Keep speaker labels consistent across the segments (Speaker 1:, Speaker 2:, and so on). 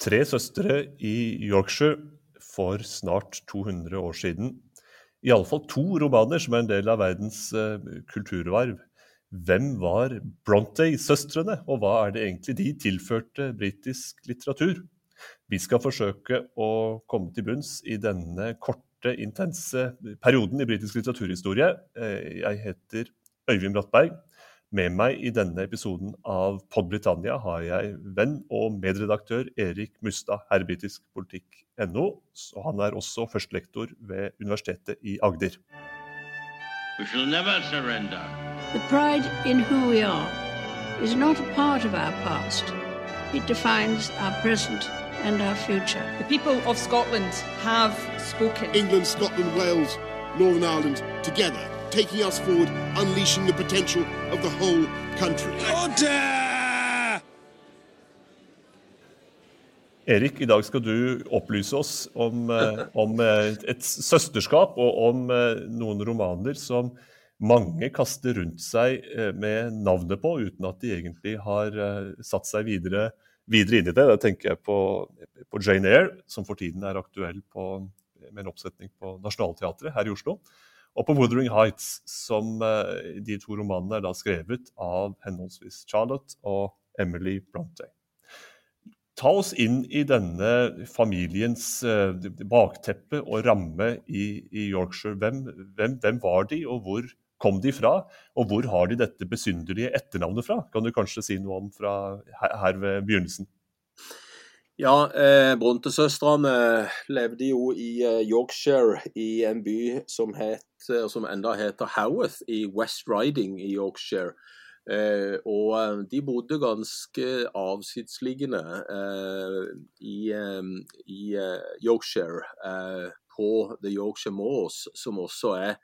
Speaker 1: Tre søstre i Yorkshire for snart 200 år siden. Iallfall to romaner som er en del av verdens uh, kulturarv. Hvem var Brontë-søstrene, og hva er det egentlig de tilførte britisk litteratur? Vi skal forsøke å komme til bunns i denne korte, intense perioden i britisk litteraturhistorie. Uh, jeg heter Øyvind Brattberg. Med meg i denne episoden av Podbritannia har jeg venn og medredaktør Erik Mustad, herrebritisk.politikk.no. Og han er også førstelektor ved Universitetet i Agder. We shall never surrender. The pride in who we are is not a part of our past. It defines our present and our future.
Speaker 2: The people of Scotland have spoken.
Speaker 3: England, Scotland, Wales, Northern Ireland, together taking us forward, unleashing the potential of the whole country.
Speaker 1: Erik, i dag skal du opplyse oss om, eh, om eh, et søsterskap og om eh, noen romaner som mange kaster rundt seg med navnet på, uten at de egentlig har satt seg videre, videre inn i det. Da tenker jeg på, på Jane Eyre, som for tiden er aktuell på, med en oppsetning på Nationaltheatret her i Oslo. Og på 'Wuthering Heights', som eh, de to romanene er da skrevet av henholdsvis Charlotte og Emily Bronte. Ta oss inn i denne familiens uh, bakteppe og ramme i, i Yorkshire. Hvem, hvem, hvem, var de, og hvor kom de fra? Og hvor har de dette besynderlige etternavnet fra? Kan du kanskje si noe om fra her, her ved begynnelsen?
Speaker 4: Ja, eh, Bronte-søstrene levde jo i eh, Yorkshire, i en by som, het, eh, som enda heter Howarth i West Riding i Yorkshire. Eh, og eh, de bodde ganske avsidesliggende eh, i, i Yorkshire, på The Yorkshire Moors, som også er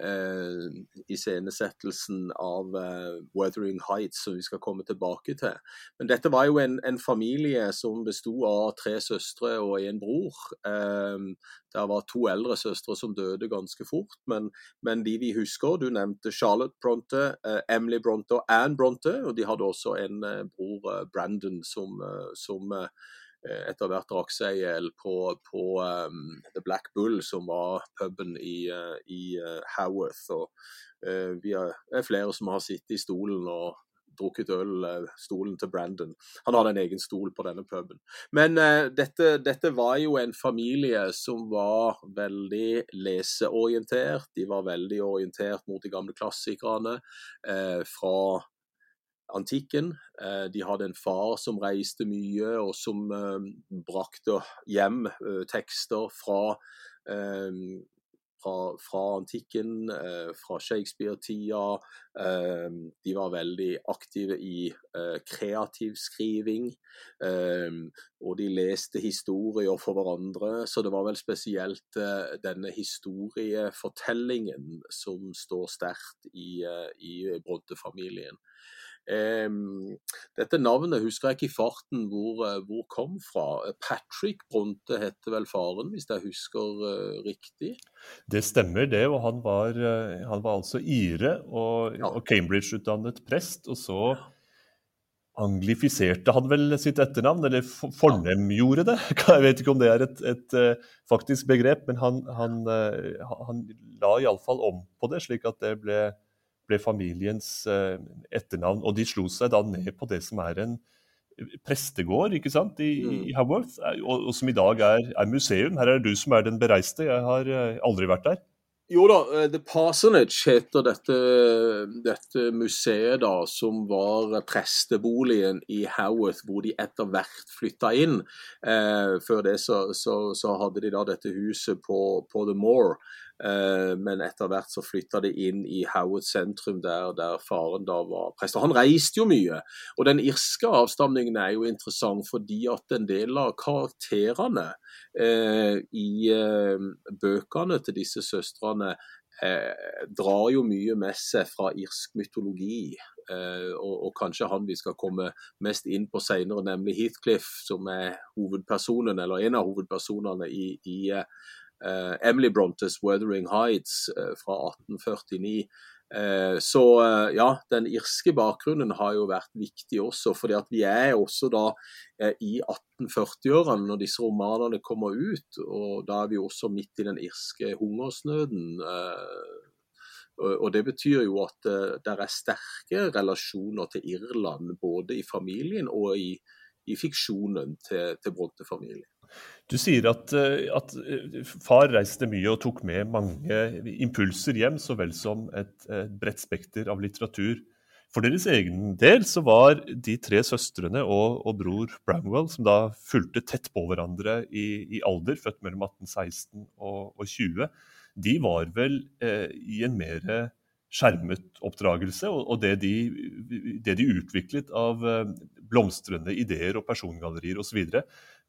Speaker 4: eh, iscenesettelsen av eh, 'Wuthering Heights', som vi skal komme tilbake til. Men dette var jo en, en familie som besto av tre søstre og en bror. Eh, det var to eldre søstre som døde ganske fort, men, men de vi husker Du nevnte Charlotte Bronte, eh, Emily Bronte og Anne Bronte, og de hadde også en eh, bror, eh, Brandon, som, som Eh, etter hvert i på, på um, The Black Bull, som var puben i, uh, i uh, Haworth. Og, uh, vi er, er, flere som har sittet i stolen og drukket øl, stolen til Brandon. Han hadde en egen stol på denne puben. Men dette, dette, var jo en familie som var veldig leseorientert. De var veldig orientert mot de gamle klassikerne. fra antikken. Eh, de hadde en far som reiste mye, og som eh, brakte hjem eh, tekster fra, fra, fra antikken, fra Shakespeare-tida. De var veldig aktive i kreativ skriving, og de leste historier for hverandre. Så det var vel spesielt denne historiefortellingen som står sterkt i, i Brodde-familien. Dette navnet husker jeg ikke i farten hvor, eh, hvor kom fra. Patrick Bronte heter vel faren, hvis jeg husker uh, riktig?
Speaker 1: Det stemmer, det. Og han var, uh, han var altså ire og, ja. og Cambridge-utdannet prest. Og så anglifiserte han vel sitt etternavn, eller fornemgjorde det. Jeg vet ikke om det er et, et faktisk begrep, men han, han, han la iallfall om på det, slik at det ble ble familiens eh, etternavn. Og de slo seg da ned på det som er en prestegård ikke sant, i, mm. i Haworth, eh, og, og, som i dag er, er, museum. Her er det du som er den bereiste. Jeg har eh, aldri vært der.
Speaker 4: Jo da, The Parsonage heter dette, dette, museet da, som var presteboligen i Haworth, hvor de etter hvert flytta inn. Eh, før det så, så, så, hadde de da dette huset på, på The Moor. Eh, men etter hvert så flytta de inn i Howard sentrum, der, der, faren da var prest. Og han reiste jo mye. Og den irske avstamningen er jo interessant fordi at en del av karakterene eh, i eh, bøkene til disse søstrene eh, drar jo mye med seg fra irsk mytologi. Eh, og, og, kanskje han vi skal komme mest inn på senere, nemlig Heathcliff, som er hovedpersonen, eller en av hovedpersonene i, i Uh, Emily Brontes 'Wuthering Heights' uh, fra 1849 Eh, så eh, ja, den irske bakgrunnen har jo vært viktig også. fordi at vi er også da eh, i 1840-årene når disse romanene kommer ut. Og da er vi også midt i den irske hungersnøden. Og Det betyr jo at det er sterke relasjoner til Irland, både i familien og i, i fiksjonen til, til Bronte-familien.
Speaker 1: Du sier at, eh, at, eh, far reiste mye og tok med mange impulser hjem, så vel som et, et bredt spekter av litteratur. For deres egen del så var de tre søstrene og, og bror Bramwell, som da fulgte tett på hverandre i, i alder, født mellom 1816 og, og 20, de var vel eh, i en mer skjermet oppdragelse. Og, det, de, det, de, utviklet av eh, blomstrende ideer og persongallerier osv.,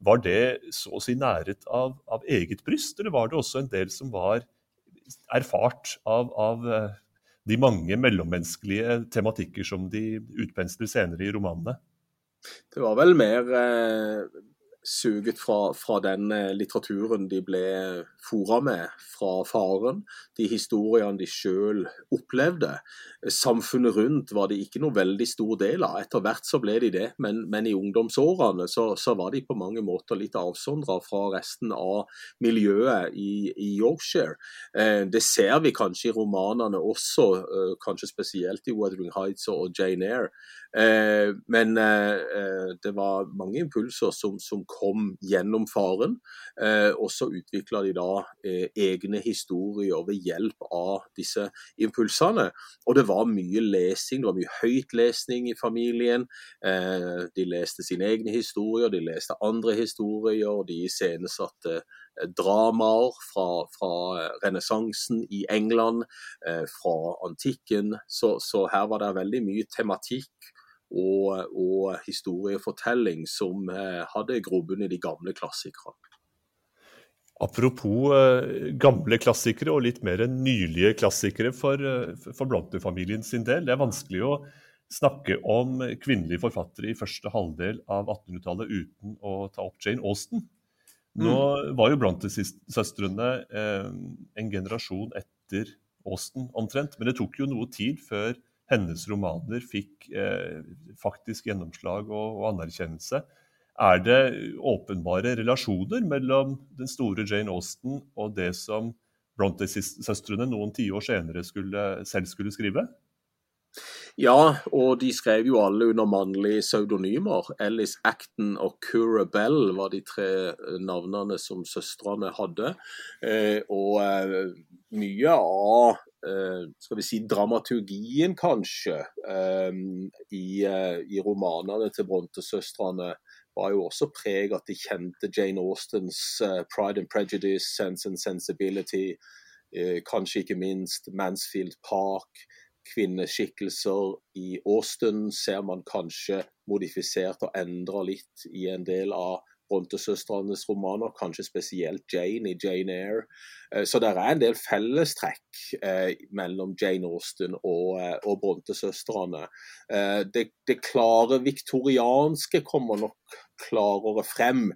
Speaker 1: var det så å si næret av, av, eget bryst, eller var det også en del som var erfart av, av eh, de mange mellommenneskelige tematikker som de utpensler senere i romanene?
Speaker 4: Det var vel mer eh, suget fra, fra, den eh, litteraturen de ble fora med fra faren. De historiene de sjøl opplevde. Samfunnet rundt var de ikke noe veldig stor del av. Etter hvert så ble de det, men, men i ungdomsårene så, så, var de på mange måter litt avsondra fra resten av miljøet i, i Yorkshire. Eh, det ser vi kanskje i romanene også, eh, kanskje spesielt i Wuthering Heights og Jane Eyre. Men det var mange impulser som, som kom gjennom faren. og så utvikla de da egne historier ved hjelp av disse impulsene. Og det var mye lesing, det var mye høytlesning i familien. de leste sine egne historier, de leste andre historier, de iscenesatte dramaer fra, fra renessansen i England, fra antikken. Så, så, her var det veldig mye tematikk og, og historiefortelling som eh, hadde grobunn i de gamle klassikerne.
Speaker 1: Apropos eh, gamle klassikere og litt mer nylige klassikere for, eh, for Bronte-familien sin del. Det er vanskelig å snakke om kvinnelige forfattere i første halvdel av 1800-tallet uten å ta opp Jane Austen. Nå mm. var jo Bronte-søstrene eh, en generasjon etter Austen omtrent, men det tok jo noe tid før hennes romaner fikk eh, faktisk gjennomslag og, og, anerkjennelse. Er det åpenbare relasjoner mellom den store Jane Austen og det som Bronte-søstrene noen tiår senere skulle, selv skulle skrive?
Speaker 4: Ja, og de skrev jo alle under mannlige pseudonymer. Alice Acton og Cura Bell var de tre eh, navnene som søstrene hadde. Eh, og eh, mye av skal vi si, dramaturgien, kanskje, i, i romanene til Bronte-søstrene var jo også preg at de kjente Jane Austens Pride and Prejudice, Sense and Sensibility, kanskje ikke minst Mansfield Park. Kvinneskikkelser i Austin ser man kanskje modifisert og endra litt i en del av Bronte-søstrenes romaner, kanskje spesielt Jane i Jane Eyre. Eh, så det er en del fellestrekk eh, mellom Jane Austen og, eh, og Bronte-søstrene. Det, det klare viktorianske kommer nok klarere frem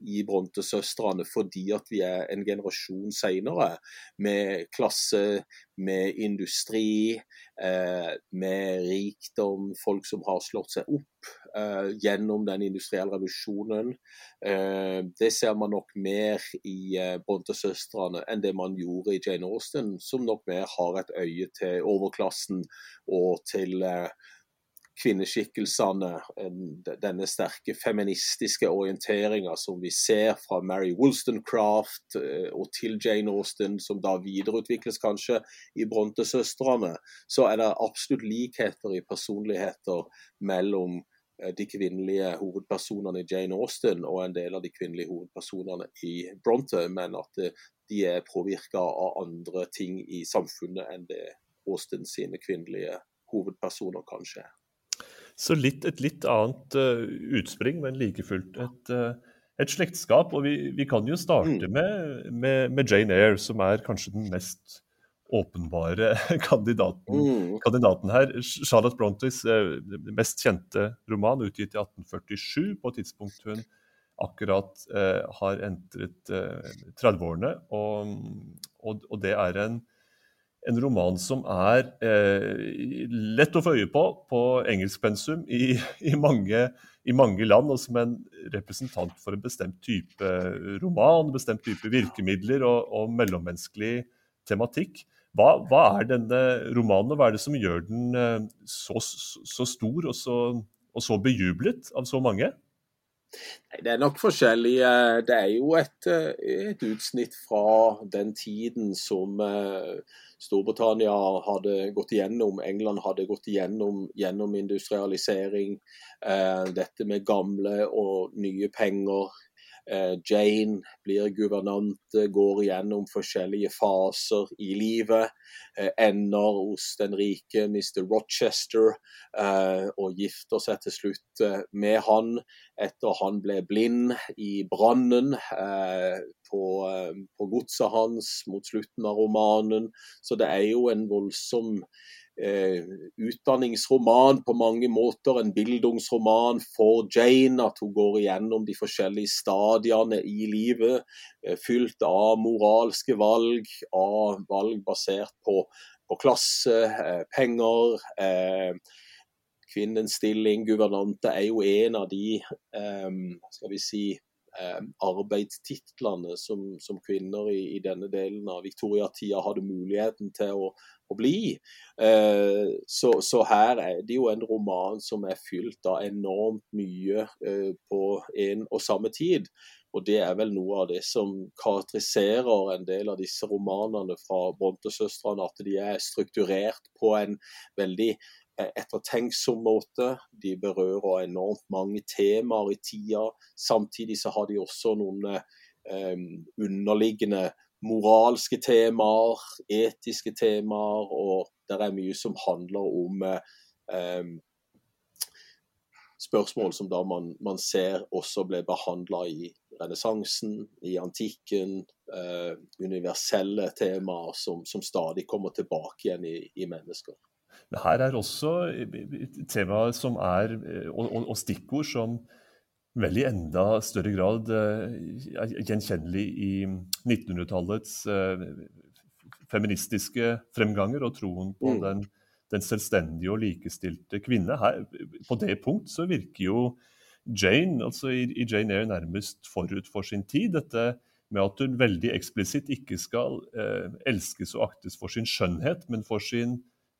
Speaker 4: i Bronte-søstrene fordi at vi er en generasjon senere, med klasse, med industri, eh, med rikdom, folk som har slått seg opp eh, gjennom den industrielle revolusjonen. Eh, det ser man nok mer i Bronte-søstrene enn det man gjorde i Jane Austen, som nok mer har et øye til overklassen og til kvinneskikkelsene, denne sterke feministiske orienteringa som vi ser fra Mary Wollstonecraft eh, og til Jane Austen, som da videreutvikles kanskje i Bronte-søstrene, så er det absolutt likheter i personligheter mellom eh, de kvinnelige hovedpersonene i Jane Austen og en del av de kvinnelige hovedpersonene i Bronte, men at eh, de er påvirka av andre ting i samfunnet enn det Austen sine kvinnelige hovedpersoner kanskje er.
Speaker 1: Så litt, et litt annet uh, utspring, men like fullt et, uh, et slektskap. Og vi, vi, kan jo starte mm. med, med, med, Jane Eyre, som er kanskje den mest åpenbare kandidaten, mm. kandidaten her. Charlotte Brontes uh, mest kjente roman, utgitt i 1847, på et tidspunkt hun akkurat har entret 30-årene. Og, og, og, det er en en roman som er eh, lett å få øye på på engelskpensum i, i, mange, i mange land, og som en representant for en bestemt type roman, bestemt type virkemidler og, og mellommenneskelig tematikk. Hva, hva, er denne romanen, og hva er det som gjør den eh, så, så stor og så, og så bejublet av så mange?
Speaker 4: Det er nok forskjellig. Det er jo et, et utsnitt fra den tiden som eh, Storbritannia hadde gått igjennom, England hadde gått igjennom gjennom industrialisering. Eh, dette med gamle og nye penger. Eh, Jane blir guvernante, går gjennom forskjellige faser i livet. Eh, ender hos den rike Mr. Rochester eh, og gifter seg til slutt med han etter han ble blind i brannen på, på godset hans mot slutten av romanen. Så det er jo en voldsom eh, utdanningsroman på mange måter, en bildungsroman for Jane. At hun går igjennom de forskjellige stadiene i livet, eh, fylt av moralske valg, av valg basert på, på klasse, eh, penger. Eh, kvinnens stilling, guvernante, er jo en av de eh, skal vi si, eh, arbeidstitlene som, som kvinner i, i, denne delen av Victoria-tida hadde muligheten til å, å bli. Eh, så, så, her er det jo en roman som er fylt av enormt mye eh, på en og samme tid. Og det er vel noe av det som karakteriserer en del av disse romanene fra Bronte-søstrene, at de er strukturert på en veldig ettertenksom måte. De berører enormt mange temaer i tida. Samtidig så har de også noen eh, underliggende moralske temaer, etiske temaer, og det er mye som handler om eh, spørsmål som da man, man ser også ble behandla i renessansen, i antikken. Eh, universelle temaer som, som, stadig kommer tilbake igjen i, i mennesker.
Speaker 1: Det her er også tema som er, eh, og, og, og stikkord som vel i enda større grad er gjenkjennelig i 1900-tallets uh, eh, feministiske fremganger og troen på mm. den, den, selvstendige og likestilte kvinne. Her, på det punkt så virker jo Jane altså i, i, Jane Eyre nærmest forut for sin tid. Dette med at hun veldig eksplisitt ikke skal eh, elskes og aktes for sin skjønnhet, men for sin,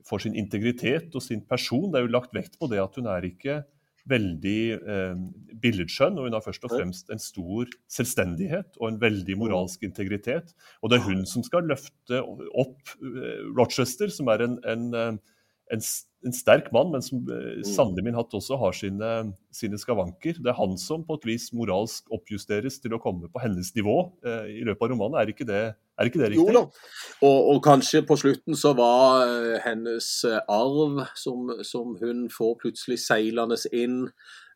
Speaker 1: for sin integritet og sin person. Det er jo lagt vekt på det at hun er ikke veldig eh, billedskjønn, og hun har først og fremst en stor selvstendighet og en veldig mm. moralsk integritet. Og det er hun som skal løfte opp eh, Rochester, som er en, en, eh, en, en sterk mann, men som eh, mm. sannelig min hatt også har sine, sine, skavanker. Det er han som på et vis moralsk oppjusteres til å komme på hennes nivå eh, i løpet av romanen. Er ikke det er ikke det riktig?
Speaker 4: Jo da. Og, og kanskje på slutten så var uh, hennes uh, arv, som, som, hun får plutselig seilende inn,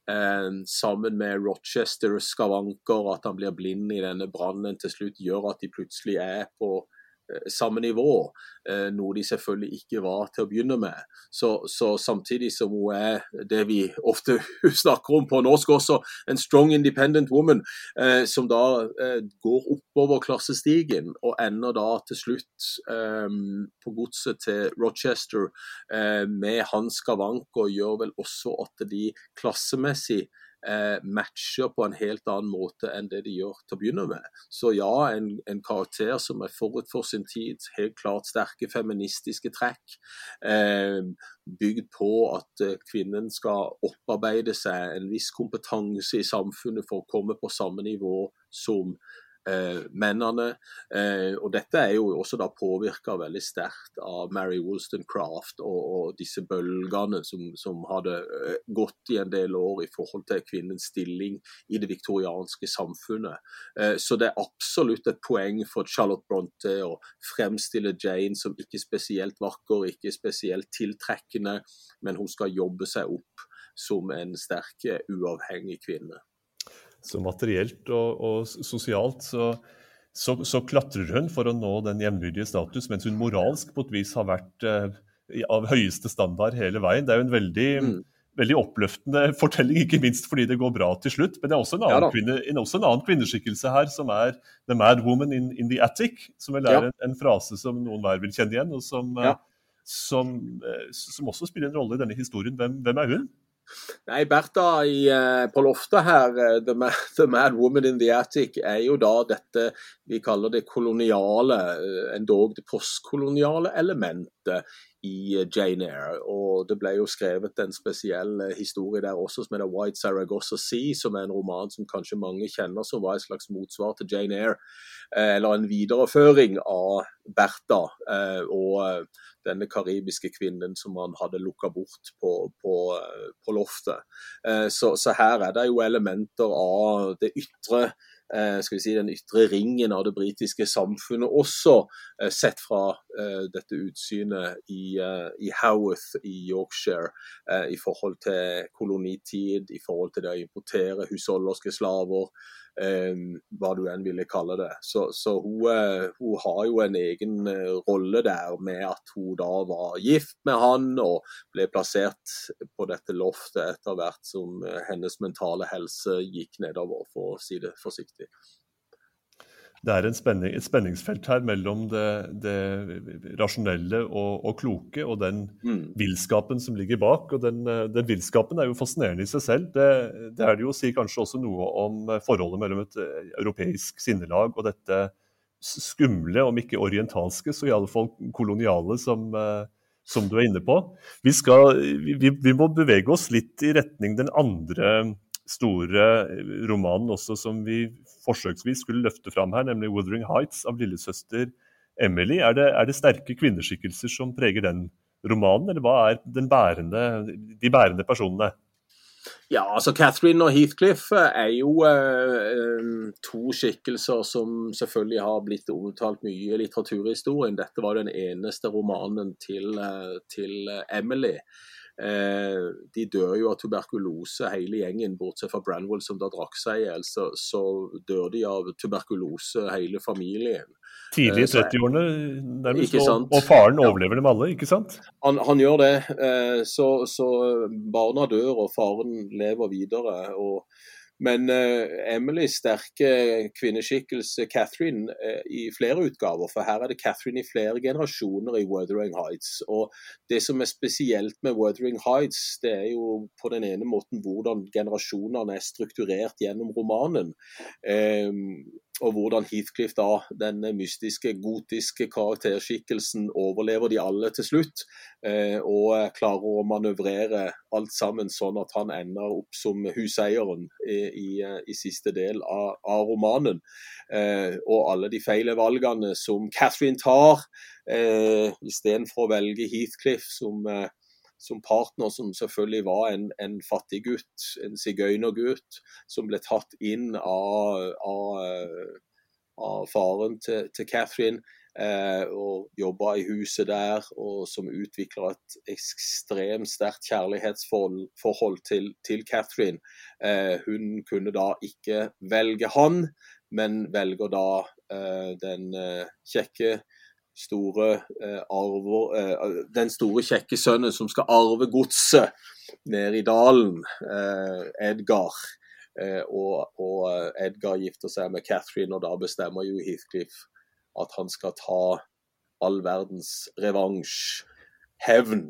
Speaker 4: uh, sammen med Rochesters skavanker, at han blir blind i denne brannen, til slutt gjør at de plutselig er på Eh, samme nivå, eh, noe de selvfølgelig ikke var til å begynne med. Så, så, samtidig som hun er det vi ofte snakker om på norsk også, en strong independent woman, eh, som da eh, går oppover klassestigen og ender da til slutt eh, på godset til Rochester eh, med hans skavanker, gjør vel også at de klassemessig eh, matcher på en helt annen måte enn det de gjør til å begynne med. Så ja, en, en karakter som er forut for sin tid, helt klart sterke feministiske trekk. Eh, bygd på at eh, kvinnen skal opparbeide seg en viss kompetanse i samfunnet for å komme på samme nivå som eh, mennene. Eh, og dette er jo også da påvirka veldig sterkt av Mary Wollstonecraft og, og disse bølgene som, som, hadde eh, gått i en del år i forhold til kvinnens stilling i det viktorianske samfunnet. Eh, så det er absolutt et poeng for Charlotte Bronte å fremstille Jane som ikke spesielt vakker, ikke spesielt tiltrekkende, men hun skal jobbe seg opp som en sterk, uavhengig kvinne.
Speaker 1: Så materielt og, og sosialt så, så, så, klatrer hun for å nå den jevnbyrdige status, mens hun moralsk på et vis har vært eh, av høyeste standard hele veien. Det er jo en veldig, mm. veldig oppløftende fortelling, ikke minst fordi det går bra til slutt. Men det er også en annen,
Speaker 4: ja,
Speaker 1: kvinne, en, også en annen kvinneskikkelse her, som er The Mad Woman in, in the Attic. Som vel er
Speaker 4: Ja.
Speaker 1: en, en frase som noen hver vil kjenne igjen, og som, eh,
Speaker 4: Ja.
Speaker 1: som, som, som også spiller en rolle i denne historien. Hvem, hvem er hun?
Speaker 4: Nei, Bertha i, eh, på loftet her, eh, the, the Mad Woman in the Attic, er jo da dette vi kaller det koloniale, eh, endog det postkoloniale elementet i eh, Jane Eyre. Og det ble jo skrevet en spesiell eh, historie der også som heter White Saragossa Sea, som er en roman som kanskje mange kjenner, som var et slags motsvar til Jane Eyre. Eller en videreføring av Bertha og denne karibiske kvinnen som han hadde lukka bort på, på, på loftet. Så, så her er det jo elementer av det ytre skal vi si, den ytre ringen av det britiske samfunnet også, eh, sett fra eh, dette utsynet i, eh, i Howarth i Yorkshire, eh, i forhold til kolonitid, i forhold til det å importere husholderske slaver, eh, hva du enn ville kalle det. Så, så hun, eh, hun har jo en egen eh, rolle der med at hun da var gift med han og ble plassert på dette loftet etter hvert som eh, hennes mentale helse gikk nedover, for å si det forsiktig.
Speaker 1: Det er en spenning, et spenningsfelt her mellom det, det rasjonelle og, og kloke, og den
Speaker 4: Mm.
Speaker 1: villskapen som ligger bak. og Den, eh, den villskapen er jo fascinerende i seg selv. Det, det er det jo å si kanskje også noe om eh, forholdet mellom et eh, europeisk sinnelag og dette skumle, om ikke orientalske, så i alle fall koloniale, som, som du er inne på. Vi, skal, vi, vi må bevege oss litt i retning den andre store romanen også, som vi forsøksvis skulle løfte fram her, nemlig 'Wuthering Heights' av lillesøster Emily. Er det, er det sterke kvinneskikkelser som preger den romanen, eller hva er bærende, de bærende personene?
Speaker 4: Ja, altså Catherine og Heathcliff er jo eh, eh, to skikkelser som selvfølgelig har blitt omtalt mye i litteraturhistorien. Dette var den eneste romanen til, eh, til Emily. Eh, de dør jo av tuberkulose, hele gjengen, bortsett fra Branwell som da drakk seg i hjel. Så, så dør de av tuberkulose, hele familien.
Speaker 1: Tidlig i
Speaker 4: Eh,
Speaker 1: 30-årene, nærmest. Og, faren overlever dem alle, ikke sant?
Speaker 4: Han, han gjør det, eh, så, så barna dør og faren lever videre. Og, men uh, Emilys sterke kvinneskikkelse Catherine uh, i flere utgaver, for her er det Catherine i flere generasjoner i Wuthering Heights. Og det som er spesielt med Wuthering Heights, det er jo på den ene måten hvordan generasjonene er strukturert gjennom romanen. Eh, og hvordan Heathcliff, da, denne mystiske, gotiske karakterskikkelsen, overlever de alle til slutt. Eh, og klarer å manøvrere alt sammen sånn at han ender opp som huseieren i, i, i siste del av, av romanen. Eh, og alle de feile valgene som Catherine tar, eh, istedenfor å velge Heathcliff som eh, som partner, som selvfølgelig var en, en fattig gutt, en sigøynergutt, som ble tatt inn av, av, av faren til, til Catherine. Eh, og jobba i huset der, og som utvikla et ekstremt sterkt kjærlighetsforhold til, til Catherine. Eh, hun kunne da ikke velge han, men velger da eh, den eh, kjekke store eh, arver, eh, den store kjekke sønnen som skal arve godset nede i dalen, eh, Edgar. Eh, og, og Edgar gifter seg med Catherine, og da bestemmer jo Heathcliff at han skal ta all verdens revansj, hevn,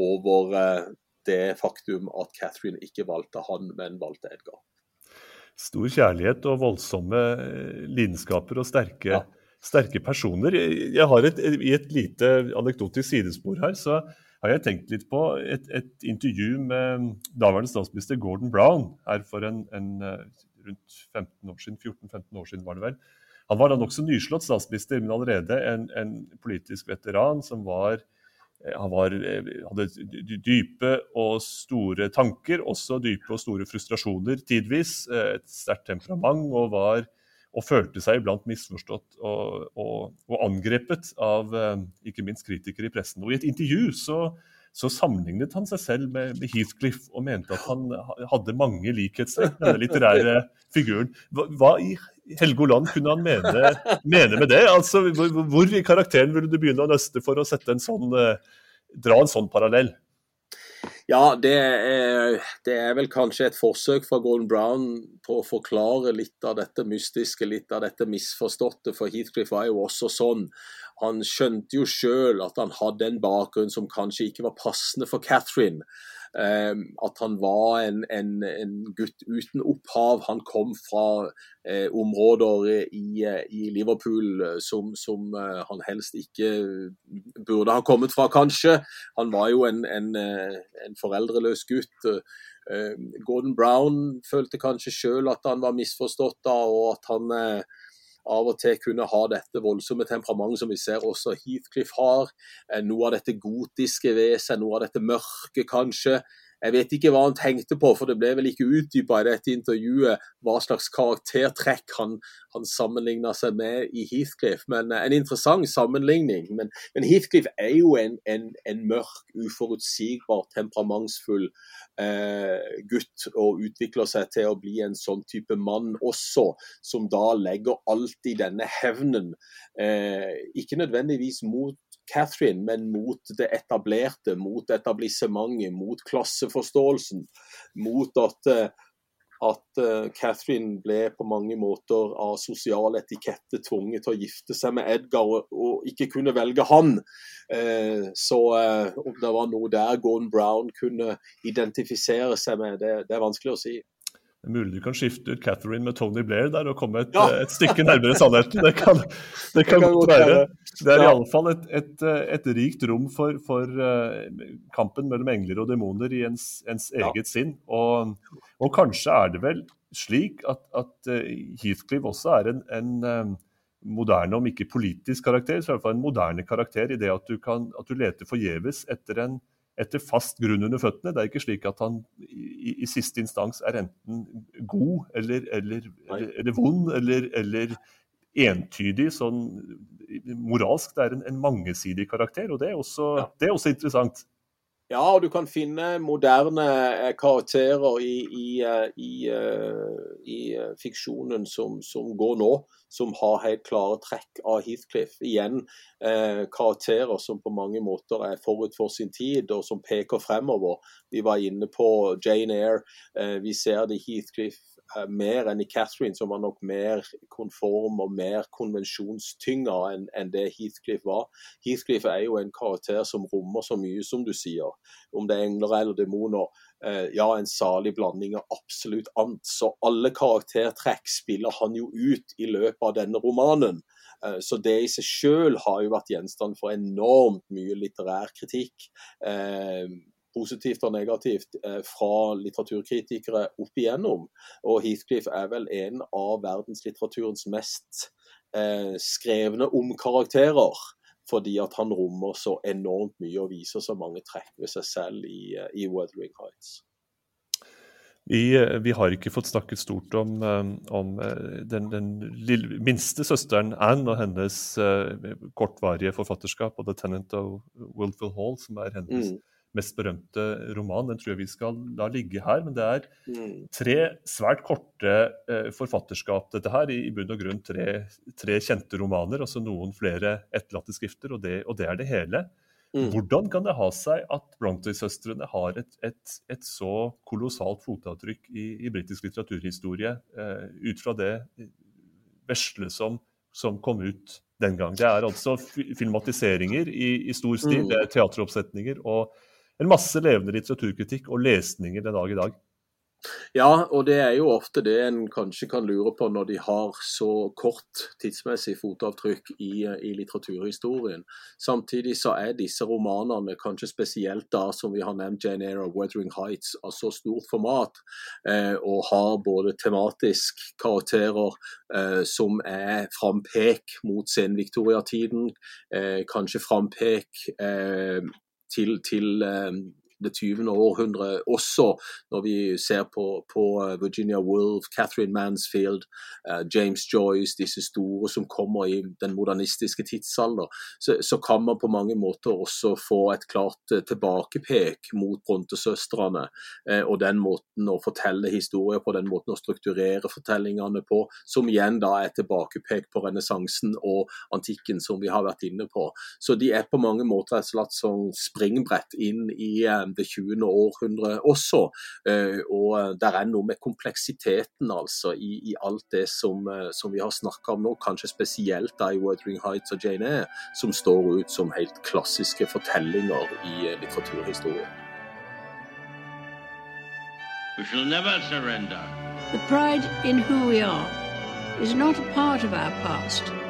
Speaker 4: over eh, det faktum at Catherine ikke valgte han, men valgte Edgar.
Speaker 1: Stor kjærlighet og voldsomme eh, lidenskaper og sterke,
Speaker 4: Ja.
Speaker 1: Sterke personer. Jeg har et, I et lite anekdotisk sidespor her, så har jeg tenkt litt på et, et intervju med daværende statsminister Gordon Brown her for en, en eh, rundt 15 år siden, 14-15 år siden var det vel. Han var da nokså nyslått statsminister, men allerede en, en politisk veteran som var eh, han var, eh, hadde dype og store tanker, også dype og store frustrasjoner tidvis. Et sterkt temperament og var og følte seg iblant misforstått og, og, og angrepet av eh, ikke minst kritikere i pressen. Og I et intervju så, så sammenlignet han seg selv med, med Heathcliff og mente at han hadde mange likhetstrekk med den litterære figuren. Hva, hva i Helgoland kunne han mene, mene med det? Altså, hvor, hvor i karakteren ville du begynne å nøste for å en sånn, eh, dra en sånn parallell?
Speaker 4: Ja, det er, det er, vel kanskje et forsøk fra Golden Brown på å forklare litt av dette mystiske, litt av dette misforståtte. For Heathcliff var jo også sånn. Han skjønte jo sjøl at han hadde en bakgrunn som kanskje ikke var passende for Catherine. Ehm, at han var en, en, en, gutt uten opphav. Han kom fra eh, områder i, i Liverpool eh, som, som eh, han helst ikke burde ha kommet fra, kanskje. Han var jo en, en foreldreløs gutt. Ehm, Gordon Brown følte kanskje sjøl at han var misforstått da, og at han av og til kunne ha dette voldsomme temperamentet som vi ser også Heathcliff har. Eh, noe av dette gotiske ved seg, noe av dette mørke kanskje. Jeg vet ikke hva han tenkte på, for det ble vel ikke utdypa i dette intervjuet hva slags karaktertrekk han, han sammenligna seg med i Heathcliff. Men eh, En interessant sammenligning. Men, men Heathcliff er jo en, en, en mørk, uforutsigbar, temperamentsfull eh, gutt og utvikler seg til å bli en sånn type mann også, som da legger alltid denne hevnen, eh, ikke nødvendigvis mot Catherine, men mot det etablerte, mot etablissementet, mot klasseforståelsen. Mot at, eh, at eh, Catherine ble på mange måter av sosial etikette tvunget til å gifte seg med Edgar og, og ikke kunne velge han. Eh, så om det var noe der Gordon Brown kunne identifisere seg med, det, det er vanskelig å si.
Speaker 1: Det er mulig du kan skifte ut Catherine med Tony Blair der og komme et, ja. et stykke nærmere sannheten. Det kan, det kan godt være. Det er ja. iallfall et, et, et rikt rom for, for uh, kampen mellom engler og demoner i ens, ens eget ja. sinn. Og, og, kanskje er det vel slik at, at Heathcliff også er en, en moderne, om ikke politisk karakter, så i hvert fall en moderne karakter i det at du, kan, at du leter forgjeves etter en etter fast grunn under føttene. Det er ikke slik at han i, i siste instans er enten god eller, eller, eller, eller vond eller, eller, entydig sånn moralsk. Det er en, en mangesidig karakter, og det er også, ja. det er også interessant.
Speaker 4: Ja, og du kan finne moderne eh, karakterer i, i, eh, i, eh, i fiksjonen som, som, går nå, som har helt klare trekk av Heathcliff. Igjen karakterer som på mange måter er forut for sin tid, og som peker fremover. Vi var inne på Jane Eyre. Vi ser det i Heathcliff mer enn i Catherine, som var nok mer konform og mer konvensjonstynga enn, en det Heathcliff var. Heathcliff er jo en karakter som rommer så mye, som du sier. Om det er engler eller demoner. Eh, ja, en salig blanding av absolutt annet. Så alle karaktertrekk spiller han jo ut i løpet av denne romanen. Eh, så det i seg selv har jo vært gjenstand for enormt mye litterær kritikk. Positivt og negativt eh, fra litteraturkritikere opp igjennom. Og Heathcliff er vel en av verdenslitteraturens mest eh, skrevne om karakterer. Fordi at han rommer så enormt mye og viser så mange trekk ved seg selv i, eh, i Wuthering Heights.
Speaker 1: Vi, vi, har ikke fått snakket stort om, om den, den lille, minste søsteren Anne og hennes kortvarige forfatterskap og 'The Tenant of Wilful Hall', som er hennes mm mest berømte roman. Den tror jeg vi skal la ligge her. Men det er mm. tre svært korte eh, forfatterskap, dette her. I, i bunn og grunn tre, tre, kjente romaner, altså noen flere etterlatte skrifter, og det, og det, er det hele. Mm. Hvordan kan det ha seg at Brontë-søstrene har et, et, et, så kolossalt fotavtrykk i, i britisk litteraturhistorie, eh, ut fra det vesle som, som kom ut den gang. Det er altså filmatiseringer i, i stor stil, mm. det er teateroppsetninger. og en masse levende litteraturkritikk og lesninger den dag i dag.
Speaker 4: Ja, og det er jo ofte det en kanskje kan lure på når de har så kort tidsmessig fotavtrykk i, i litteraturhistorien. Samtidig så er disse romanene, kanskje spesielt da som vi har nevnt Jane Eyre og Wuthering Heights, av så stort format eh, og har både tematisk karakterer eh, som er frampek mot sen-Victoria-tiden, eh, kanskje frampek eh, til, til eh, det 20. århundre også, når vi ser på, på eh, Virginia Woolf, Catherine Mansfield, uh, James Joyce, disse store som kommer i den modernistiske tidsalder, så, så kan man på mange måter også få et klart uh, tilbakepek mot Bronte-søstrene uh, og den måten å fortelle historier på, den måten å strukturere fortellingene på, som igjen da er tilbakepek på renessansen og antikken, som vi har vært inne på. Så de er på mange måter et slags sånn springbrett inn i det 20. århundre også. Og der er noe med kompleksiteten altså i, i alt det som, som vi har snakka om nå, kanskje spesielt da i Wuthering Heights og Jane Eyre, som står ut som helt klassiske fortellinger i litteraturhistorien.
Speaker 5: We shall never surrender.
Speaker 6: The pride in who we are is not a part of our past.